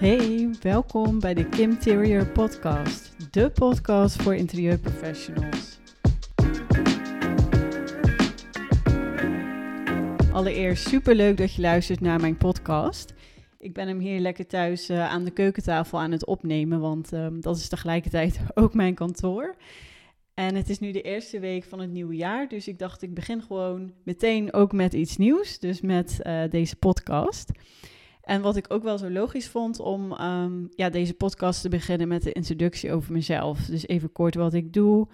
Hey, welkom bij de Kim Terrier Podcast, de podcast voor interieurprofessionals. Allereerst super leuk dat je luistert naar mijn podcast. Ik ben hem hier lekker thuis eh, aan de keukentafel aan het opnemen, want ehm, dat is tegelijkertijd ook mijn kantoor. En het is nu de eerste week van het nieuwe jaar, dus ik dacht ik begin gewoon meteen ook met iets nieuws, dus met uh, deze podcast. En wat ik ook wel zo logisch vond om ehm, ja, deze podcast te beginnen met de introductie over mezelf. Dus even kort wat ik doe,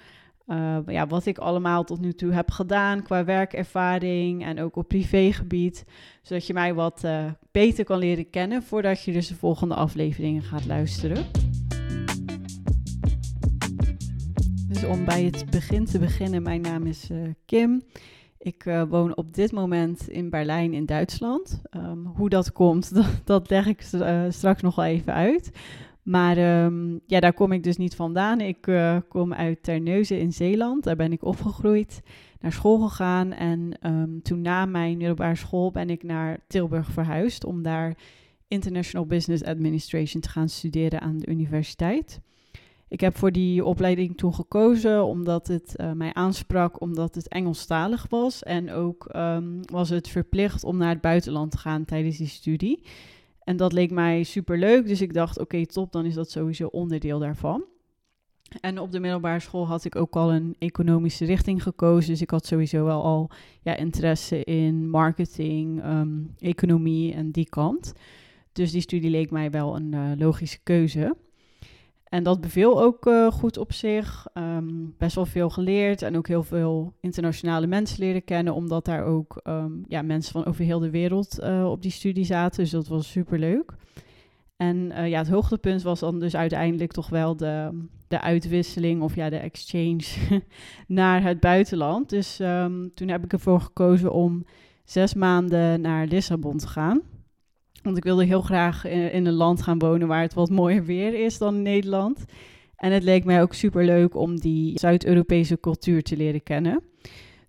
uh, ja, wat ik allemaal tot nu toe heb gedaan qua werkervaring en ook op privégebied. Zodat je mij wat uh, beter kan leren kennen voordat je dus de volgende afleveringen gaat luisteren. Dus om bij het begin te beginnen, mijn naam is uh, Kim. Ik uh, woon op dit moment in Berlijn in Duitsland. Um, hoe dat komt, dat, dat leg ik uh, straks nog wel even uit. Maar um, ja, daar kom ik dus niet vandaan. Ik uh, kom uit Terneuzen in Zeeland. Daar ben ik opgegroeid, naar school gegaan. En um, toen na mijn middelbare school ben ik naar Tilburg verhuisd om daar International Business Administration te gaan studeren aan de universiteit. Ik heb voor die opleiding toen gekozen omdat het uh, mij aansprak, omdat het Engelstalig was. En ook um, was het verplicht om naar het buitenland te gaan tijdens die studie. En dat leek mij super leuk, dus ik dacht: oké, top, dan is dat sowieso onderdeel daarvan. En op de middelbare school had ik ook al een economische richting gekozen. Dus ik had sowieso wel al ja, interesse in marketing, um, economie en die kant. Dus die studie leek mij wel een uh, logische keuze. En dat beviel ook uh, goed op zich. Um, best wel veel geleerd en ook heel veel internationale mensen leren kennen, omdat daar ook um, ja, mensen van over heel de wereld uh, op die studie zaten. Dus dat was super leuk. En uh, ja, het hoogtepunt was dan dus uiteindelijk toch wel de, de uitwisseling of ja, de exchange naar het buitenland. Dus um, toen heb ik ervoor gekozen om zes maanden naar Lissabon te gaan. Want ik wilde heel graag in, in, een land gaan wonen waar het wat mooier weer is dan Nederland. En het leek mij ook super leuk om die Zuid-Europese cultuur te leren kennen.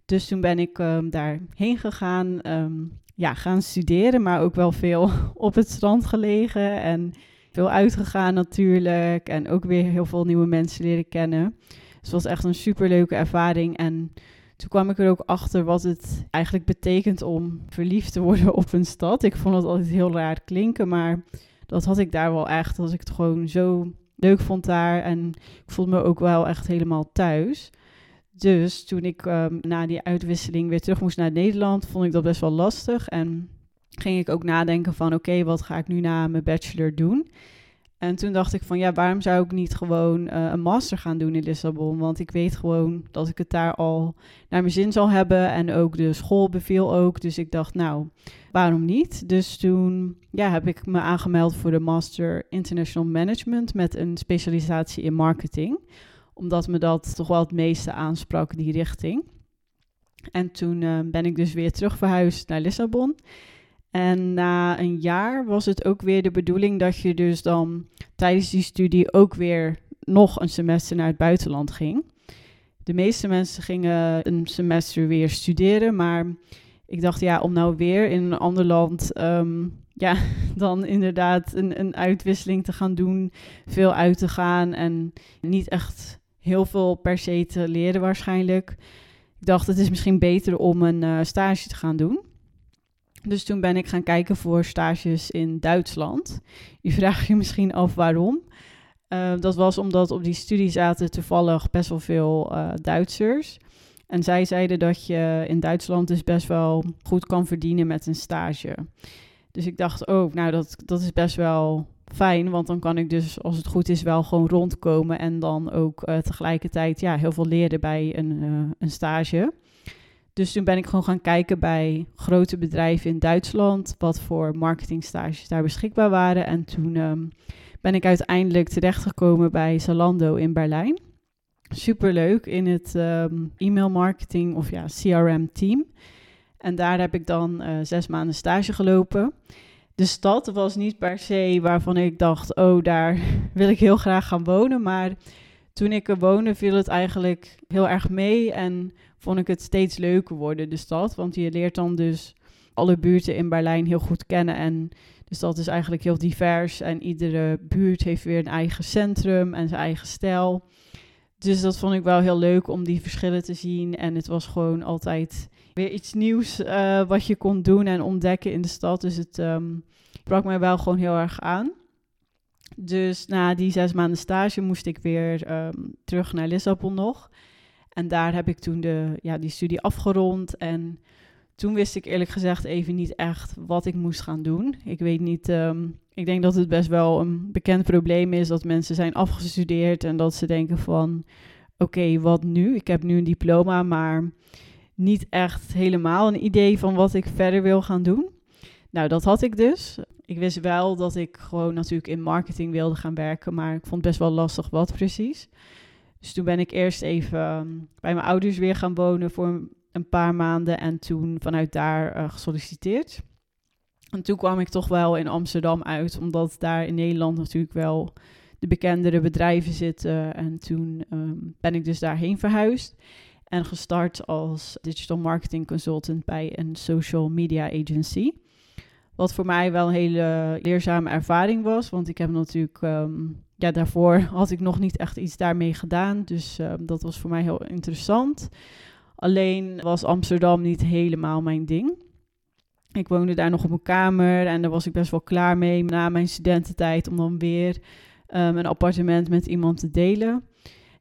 Dus toen ben ik um, daarheen gegaan, um, ja, gaan studeren, maar ook wel veel op het strand gelegen en veel uitgegaan natuurlijk. En ook weer heel veel nieuwe mensen leren kennen. Dus het was echt een super leuke ervaring. En toen kwam ik er ook achter wat het eigenlijk betekent om verliefd te worden op een stad. Ik vond het altijd heel raar klinken, maar dat had ik daar wel echt. Dat ik het gewoon zo leuk vond daar. En ik voelde me ook wel echt helemaal thuis. Dus toen ik um, na die uitwisseling weer terug moest naar Nederland, vond ik dat best wel lastig. En ging ik ook nadenken van oké, wat ga ik nu na mijn bachelor doen? En toen dacht ik van ja, waarom zou ik niet gewoon uh, een master gaan doen in Lissabon? Want ik weet gewoon dat ik het daar al naar mijn zin zal hebben. En ook de school beviel ook. Dus ik dacht, nou, waarom niet? Dus toen ja, heb ik me aangemeld voor de Master International Management met een specialisatie in marketing. Omdat me dat toch wel het meeste aansprak, die richting. En toen uh, ben ik dus weer terug verhuisd naar Lissabon. En na een jaar was het ook weer de bedoeling dat je dus dan tijdens die studie ook weer nog een semester naar het buitenland ging. De meeste mensen gingen een semester weer studeren, maar ik dacht ja, om nou weer in een ander land, um, ja, dan inderdaad een, een uitwisseling te gaan doen, veel uit te gaan en niet echt heel veel per se te leren waarschijnlijk. Ik dacht het is misschien beter om een uh, stage te gaan doen. Dus toen ben ik gaan kijken voor stages in Duitsland. Je vraagt je misschien af waarom. Uh, dat was omdat op die studie zaten toevallig best wel veel uh, Duitsers. En zij zeiden dat je in Duitsland dus best wel goed kan verdienen met een stage. Dus ik dacht oh, nou dat, dat is best wel fijn, want dan kan ik dus als het goed is wel gewoon rondkomen en dan ook uh, tegelijkertijd ja, heel veel leren bij een, een stage. Dus toen ben ik gewoon gaan kijken bij grote bedrijven in Duitsland, wat voor marketingstages daar beschikbaar waren. En toen um, ben ik uiteindelijk terechtgekomen bij Zalando in Berlijn. Superleuk in het um, e-mail marketing of ja, CRM team. En daar heb ik dan uh, zes maanden stage gelopen. De stad was niet per se waarvan ik dacht, oh, daar wil ik heel graag gaan wonen. Maar toen ik er woonde, viel het eigenlijk heel erg mee en vond ik het steeds leuker worden, de stad. Want je leert dan dus alle buurten in Berlijn heel goed kennen. En Dus dat is eigenlijk heel divers en iedere buurt heeft weer een eigen centrum en zijn eigen stijl. Dus dat vond ik wel heel leuk om die verschillen te zien. En het was gewoon altijd weer iets nieuws uh, wat je kon doen en ontdekken in de stad. Dus het um, brak mij wel gewoon heel erg aan. Dus na die zes maanden stage moest ik weer um, terug naar Lissabon nog. En daar heb ik toen de, ja, die studie afgerond. En toen wist ik eerlijk gezegd even niet echt wat ik moest gaan doen. Ik weet niet, um, ik denk dat het best wel een bekend probleem is dat mensen zijn afgestudeerd en dat ze denken van, oké, wat nu? Ik heb nu een diploma, maar niet echt helemaal een idee van wat ik verder wil gaan doen. Nou, dat had ik dus. Ik wist wel dat ik gewoon natuurlijk in marketing wilde gaan werken, maar ik vond het best wel lastig wat precies. Dus toen ben ik eerst even ehm, bij mijn ouders weer gaan wonen voor een paar maanden en toen vanuit daar uh, gesolliciteerd. En toen kwam ik toch wel in Amsterdam uit, omdat daar in Nederland natuurlijk wel de bekendere bedrijven zitten. En toen um, ben ik dus daarheen verhuisd en gestart als digital marketing consultant bij een social media agency. Wat voor mij wel een hele leerzame ervaring was, want ik heb natuurlijk, um, ja, daarvoor had ik nog niet echt iets daarmee gedaan. Dus um, dat was voor mij heel interessant. Alleen was Amsterdam niet helemaal mijn ding. Ik woonde daar nog op een kamer en daar was ik best wel klaar mee na mijn studententijd om dan weer um, een appartement met iemand te delen.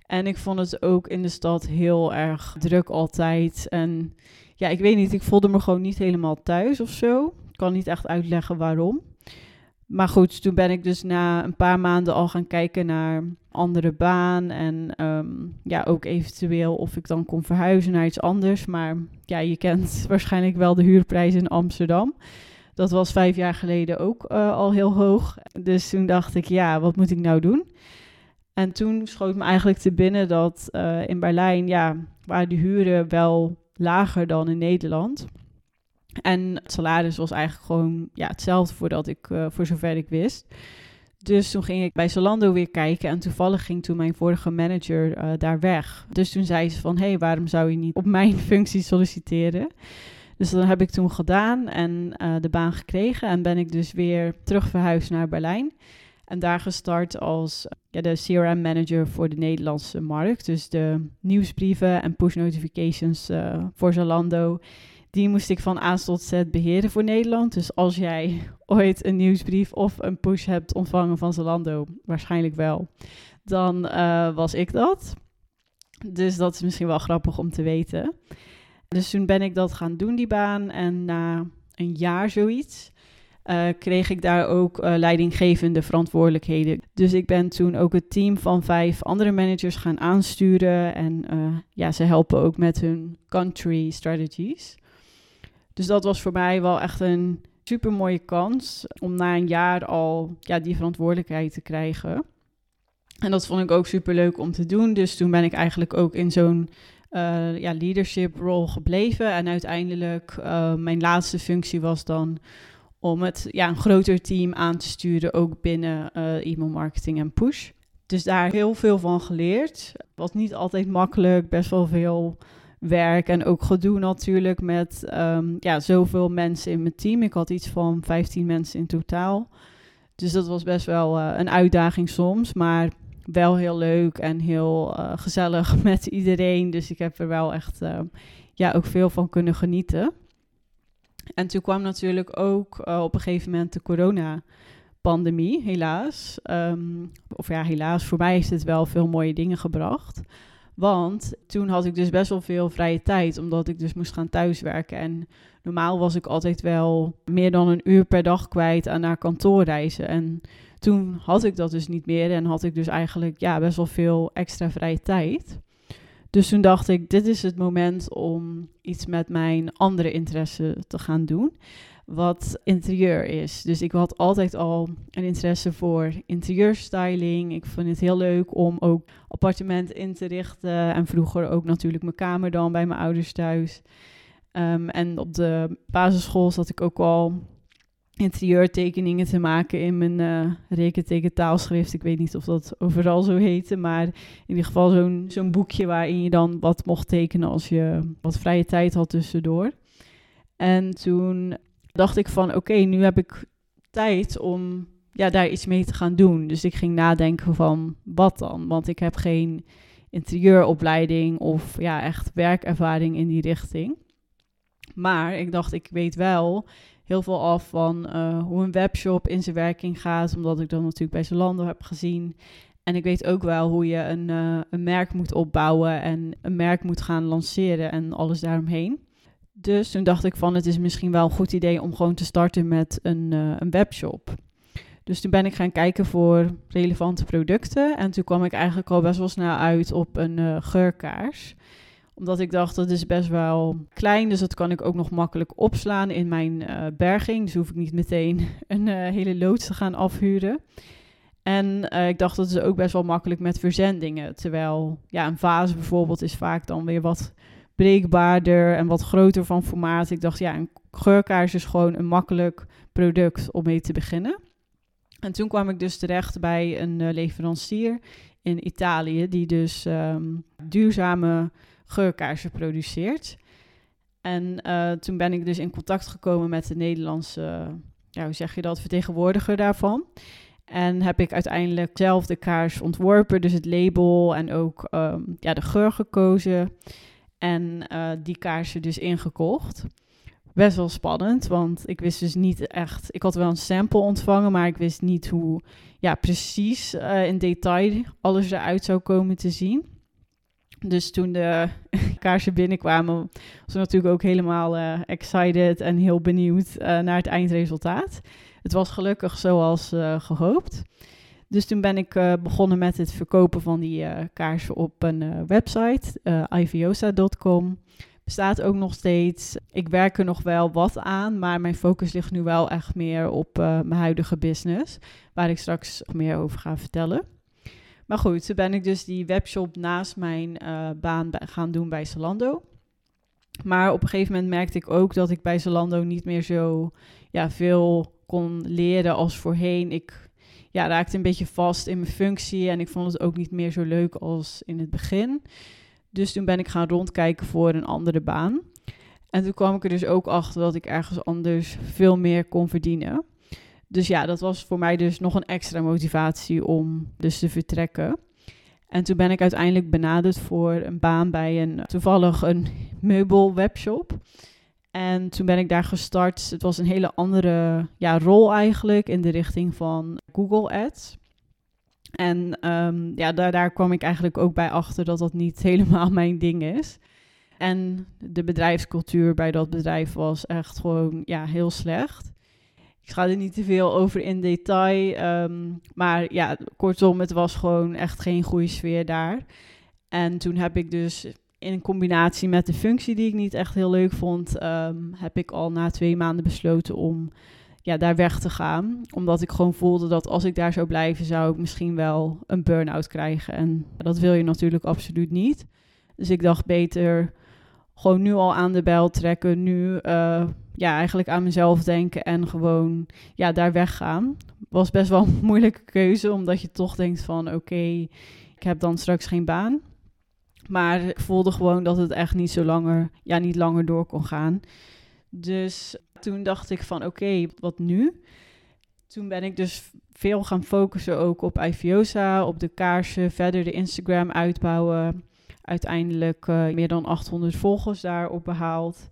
En ik vond het ook in de stad heel erg druk altijd. En ja, ik weet niet, ik voelde me gewoon niet helemaal thuis of zo. Kan niet echt uitleggen waarom. Maar goed, toen ben ik dus na een paar maanden al gaan kijken naar andere baan. En um, ja, ook eventueel of ik dan kon verhuizen naar iets anders. Maar ja, je kent waarschijnlijk wel de huurprijs in Amsterdam. Dat was vijf jaar geleden ook uh, al heel hoog. Dus toen dacht ik, ja, wat moet ik nou doen? En toen schoot me eigenlijk te binnen dat uh, in Berlijn, ja, waren de huren wel lager dan in Nederland. En het salaris was eigenlijk gewoon ja, hetzelfde voordat ik, uh, voor zover ik wist. Dus toen ging ik bij Zalando weer kijken en toevallig ging toen mijn vorige manager uh, daar weg. Dus toen zei ze van, hé, hey, waarom zou je niet op mijn functie solliciteren? Dus dat heb ik toen gedaan en uh, de baan gekregen en ben ik dus weer terug verhuisd naar Berlijn. En daar gestart als ja, de CRM-manager voor de Nederlandse markt. Dus de nieuwsbrieven en push notifications voor Zalando die moest ik van A tot Z beheren voor Nederland. Dus als jij ooit een nieuwsbrief of een push hebt ontvangen van Zalando, waarschijnlijk wel, dan uh, was ik dat. Dus dat is misschien wel grappig om te weten. Dus toen ben ik dat gaan doen, die baan. En na een jaar zoiets uh, kreeg ik daar ook uh, leidinggevende verantwoordelijkheden. Dus ik ben toen ook het team van vijf andere managers gaan aansturen. En ja, ze helpen ook met hun country strategies. Dus dat was voor mij wel echt een super mooie kans om na een jaar al ja, die verantwoordelijkheid te krijgen. En dat vond ik ook super leuk om te doen. Dus toen ben ik eigenlijk ook in zo'n uh, ja, leadership rol gebleven. En uiteindelijk, uh, mijn laatste functie was dan om het ja, een groter team aan te sturen, ook binnen uh, e-mail marketing en push. Dus daar heel veel van geleerd. Was niet altijd makkelijk, best wel veel werk en ook gedoe natuurlijk met um, ja, zoveel mensen in mijn team. Ik had iets van 15 mensen in totaal. Dus dat was best wel uh, een uitdaging soms, maar wel heel leuk en heel uh, gezellig met iedereen. Dus ik heb er wel echt uh, ja, ook veel van kunnen genieten. En toen kwam natuurlijk ook op een gegeven moment de corona-pandemie, helaas. Um, of ja, helaas, voor mij heeft het wel veel mooie dingen gebracht. Want toen had ik dus best wel veel vrije tijd, omdat ik dus moest gaan thuiswerken. En normaal was ik altijd wel meer dan een uur per dag kwijt aan naar kantoor reizen. En toen had ik dat dus niet meer en had ik dus eigenlijk ja, best wel veel extra vrije tijd. Dus toen dacht ik, dit is het moment om iets met mijn andere interesse te gaan doen wat interieur is. Dus ik had altijd al een interesse voor interieurstyling. Ik vond het heel leuk om ook appartementen in te richten. En vroeger ook natuurlijk mijn kamer dan bij mijn ouders thuis. Um, en op de basisschool zat ik ook al interieurtekeningen te maken in mijn uh, rekenteken taalschrift. Ik weet niet of dat overal zo heette, maar in ieder geval zo'n zo'n boekje waarin je dan wat mocht tekenen als je wat vrije tijd had tussendoor. En toen dacht ik van oké, nu heb ik tijd om ja, daar iets mee te gaan doen. Dus ik ging nadenken van wat dan? Want ik heb geen interieuropleiding of ja, echt werkervaring in die richting. Maar ik dacht, ik weet wel heel veel af van eh, hoe een webshop in zijn werking gaat, omdat ik dan natuurlijk bij Zalando heb gezien. En ik weet ook wel hoe je een, uh, een merk moet opbouwen en een merk moet gaan lanceren en alles daaromheen. Dus toen dacht ik van het is misschien wel een goed idee om gewoon te starten met een, uh, een webshop. Dus toen ben ik gaan kijken voor relevante producten. En toen kwam ik eigenlijk al best wel snel uit op een uh, geurkaars. Omdat ik dacht, dat is best wel klein. Dus dat kan ik ook nog makkelijk opslaan in mijn uh, berging. Dus hoef ik niet meteen een hele loods te gaan afhuren. En ik dacht, dat is ook best wel makkelijk met verzendingen. Terwijl ja, een vaas bijvoorbeeld is vaak dan weer wat breekbaarder en wat groter van formaat. Ik dacht, ja, een geurkaars is gewoon een makkelijk product om mee te beginnen. En toen kwam ik dus terecht bij een uh, leverancier in Italië, die dus um, duurzame geurkaarsen produceert. En uh, toen ben ik dus in contact gekomen met de Nederlandse, ja, hoe zeg je dat, vertegenwoordiger daarvan. En heb ik uiteindelijk zelf de kaars ontworpen, dus het label en ook um, ja, de geur gekozen. En uh, die kaarsen dus ingekocht best wel spannend, want ik wist dus niet echt. Ik had wel een sample ontvangen, maar ik wist niet hoe ja, precies uh, in detail alles eruit zou komen te zien. Dus toen de kaarsen binnenkwamen, was ik natuurlijk ook helemaal uh, excited en heel benieuwd naar het eindresultaat. Het was gelukkig zoals gehoopt. Dus toen ben ik begonnen met het verkopen van die kaarsen op een website, iviosa.com bestaat ook nog steeds. Ik werk er nog wel wat aan, maar mijn focus ligt nu wel echt meer op mijn huidige business, waar ik straks meer over ga vertellen. Maar goed, toen ben ik dus die webshop naast mijn baan gaan doen bij Zalando. Maar op een gegeven moment merkte ik ook dat ik bij Zalando niet meer zo ja, veel kon leren als voorheen. Ik ja, raakte een beetje vast in mijn functie en ik vond het ook niet meer zo leuk als in het begin. Dus toen ben ik gaan rondkijken voor een andere baan. En toen kwam ik er dus ook achter dat ik ergens anders veel meer kon verdienen. Dus ja, dat was voor mij dus nog een extra motivatie om dus te vertrekken. En toen ben ik uiteindelijk benaderd voor een baan bij een toevallig een meubelwebshop. En toen ben ik daar gestart. Het was een hele andere ja, rol eigenlijk in de richting van Google Ads. En um, ja, daar, daar kwam ik eigenlijk ook bij achter dat dat niet helemaal mijn ding is. En de bedrijfscultuur bij dat bedrijf was echt gewoon ja, heel slecht. Ik ga er niet te veel over in detail. Um, maar ja, kortom, het was gewoon echt geen goede sfeer daar. En toen heb ik dus in combinatie met de functie die ik niet echt heel leuk vond, um, heb ik al na twee maanden besloten om ja, daar weg te gaan. Omdat ik gewoon voelde dat als ik daar zou blijven, zou ik misschien wel een burn-out krijgen. En dat wil je natuurlijk absoluut niet. Dus ik dacht beter gewoon nu al aan de bel trekken. Nu uh, ja, eigenlijk aan mezelf denken en gewoon ja, daar weggaan. Was best wel een moeilijke keuze, omdat je toch denkt van oké, ik heb dan straks geen baan. Maar ik voelde gewoon dat het echt niet zo langer, ja, niet langer door kon gaan. Dus toen dacht ik van oké, wat nu? Toen ben ik dus veel gaan focussen ook op Iviosa, op de kaarsen, verder de Instagram uitbouwen. Uiteindelijk uh, meer dan 800 volgers daarop behaald.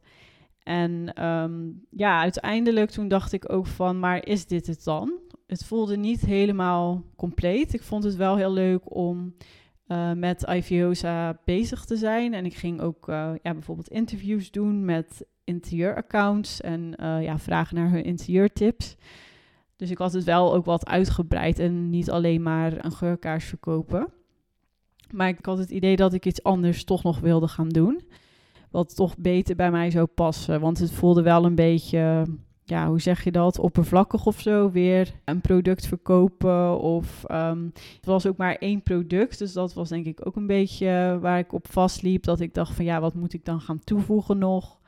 En um, ja, uiteindelijk toen dacht ik ook van, maar is dit het dan? Het voelde niet helemaal compleet. Ik vond het wel heel leuk om uh, met Iviosa bezig te zijn. En ik ging ook uh, ja, bijvoorbeeld interviews doen met interieuraccounts en ja, vragen naar hun interieurtips. Dus ik had het wel ook wat uitgebreid en niet alleen maar een geurkaars verkopen. Maar ik had het idee dat ik iets anders toch nog wilde gaan doen. Wat toch beter bij mij zou passen. Want het voelde wel een beetje, ja, hoe zeg je dat? Oppervlakkig of zo. Weer een product verkopen. Of um, het was ook maar één product. Dus dat was denk ik ook een beetje waar ik op vastliep. Dat ik dacht van ja, wat moet ik dan gaan toevoegen nog?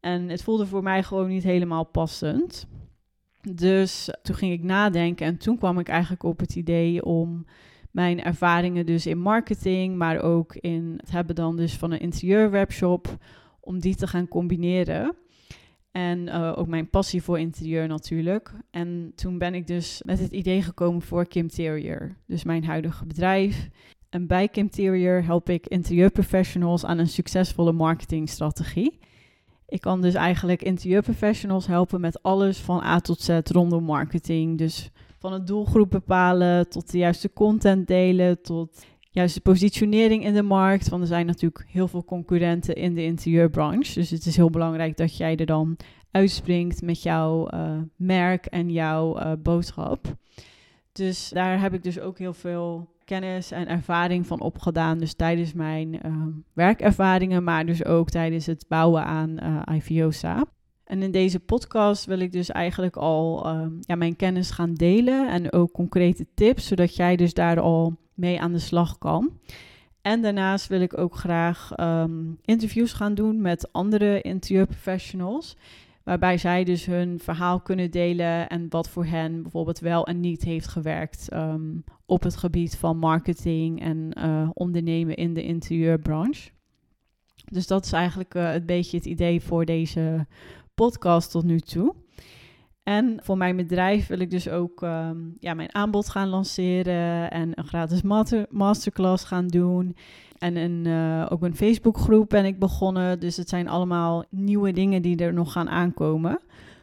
En het voelde voor mij gewoon niet helemaal passend. Dus toen ging ik nadenken en toen kwam ik eigenlijk op het idee om mijn ervaringen dus in marketing, maar ook in het hebben dan dus van een interieurwebshop, om die te gaan combineren. En uh, ook mijn passie voor interieur natuurlijk. En toen ben ik dus met het idee gekomen voor Kimterior, dus mijn huidige bedrijf. En bij Kimterior help ik interieurprofessionals aan een succesvolle marketingstrategie. Ik kan dus eigenlijk interieurprofessionals helpen met alles van A tot Z rondom marketing. Dus van het doelgroep bepalen tot de juiste content delen, tot juiste positionering in de markt. Want er zijn natuurlijk heel veel concurrenten in de interieurbranche. Dus het is heel belangrijk dat jij er dan uitspringt met jouw uh, merk en jouw uh, boodschap. Dus daar heb ik dus ook heel veel kennis en ervaring van opgedaan. Dus tijdens mijn uh, werkervaringen, maar dus ook tijdens het bouwen aan IVOSA. En in deze podcast wil ik dus eigenlijk al ja, mijn kennis gaan delen en ook concrete tips, zodat jij dus daar al mee aan de slag kan. En daarnaast wil ik ook graag um, interviews gaan doen met andere interieurprofessionals. Waarbij zij dus hun verhaal kunnen delen en wat voor hen bijvoorbeeld wel en niet heeft gewerkt um, op het gebied van marketing en uh, ondernemen in de interieurbranche. Dus dat is eigenlijk uh, een beetje het idee voor deze podcast tot nu toe. En voor mijn bedrijf wil ik dus ook um, ja, mijn aanbod gaan lanceren en een gratis master masterclass gaan doen. En een, uh, ook een Facebookgroep ben ik begonnen. Dus het zijn allemaal nieuwe dingen die er nog gaan aankomen.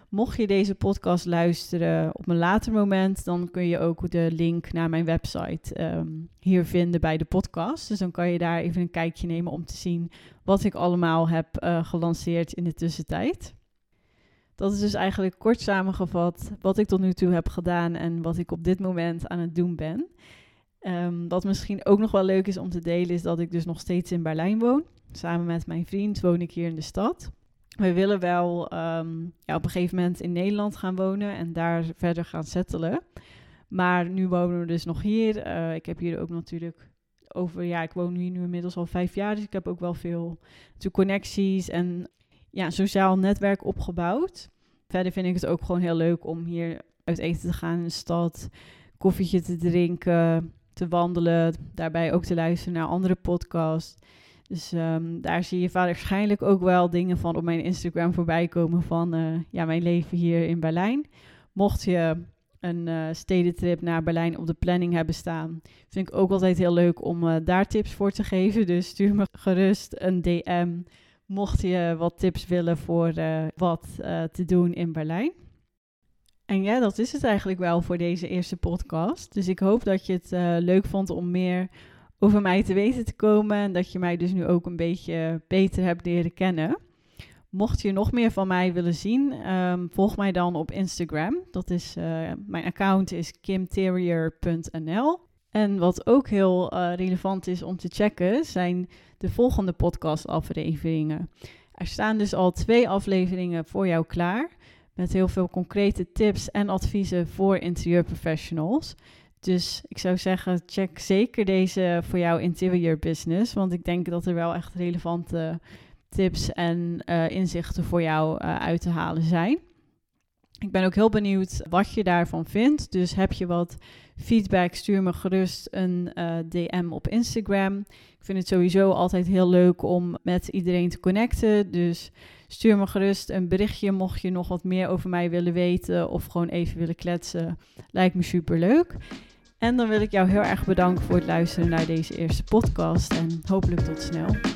Mocht je deze podcast luisteren op een later moment, dan kun je ook de link naar mijn website um, hier vinden bij de podcast. Dus dan kan je daar even een kijkje nemen om te zien wat ik allemaal heb uh, gelanceerd in de tussentijd. Dat is dus eigenlijk kort samengevat wat ik tot nu toe heb gedaan en wat ik op dit moment aan het doen ben. Um, wat misschien ook nog wel leuk is om te delen, is dat ik dus nog steeds in Berlijn woon. Samen met mijn vriend woon ik hier in de stad. We willen wel um, ja, op een gegeven moment in Nederland gaan wonen en daar verder gaan settelen. Maar nu wonen we dus nog hier. Uh, ik heb hier ook natuurlijk over, ja, ik woon hier nu inmiddels al vijf jaar, dus ik heb ook wel veel connecties en ja, sociaal netwerk opgebouwd. Verder vind ik het ook gewoon heel leuk om hier uit eten te gaan in de stad, koffietje te drinken, te wandelen, daarbij ook te luisteren naar andere podcasts. Dus um, daar zie je waarschijnlijk ook wel dingen van op mijn Instagram voorbij komen van uh, ja, mijn leven hier in Berlijn. Mocht je een uh, stedentrip naar Berlijn op de planning hebben staan, vind ik ook altijd heel leuk om uh, daar tips voor te geven. Dus stuur me gerust een DM mocht je wat tips willen voor uh, wat uh, te doen in Berlijn. En ja, dat is het eigenlijk wel voor deze eerste podcast. Dus ik hoop dat je het uh, leuk vond om meer over mij te weten te komen. En dat je mij dus nu ook een beetje beter hebt leren kennen. Mocht je nog meer van mij willen zien, um, volg mij dan op Instagram. Dat is, mijn account is kimterrier.nl. En wat ook heel uh, relevant is om te checken, zijn de volgende podcastafleveringen. Er staan dus al twee afleveringen voor jou klaar. Met heel veel concrete tips en adviezen voor interieurprofessionals. Dus ik zou zeggen, check zeker deze voor jouw interior business. Want ik denk dat er wel echt relevante tips en uh, inzichten voor jou uh, uit te halen zijn. Ik ben ook heel benieuwd wat je daarvan vindt. Dus heb je wat feedback, stuur me gerust een uh, DM op Instagram. Ik vind het sowieso altijd heel leuk om met iedereen te connecten. Dus stuur me gerust een berichtje mocht je nog wat meer over mij willen weten of gewoon even willen kletsen. Lijkt me super leuk. En dan wil ik jou heel erg bedanken voor het luisteren naar deze eerste podcast en hopelijk tot snel.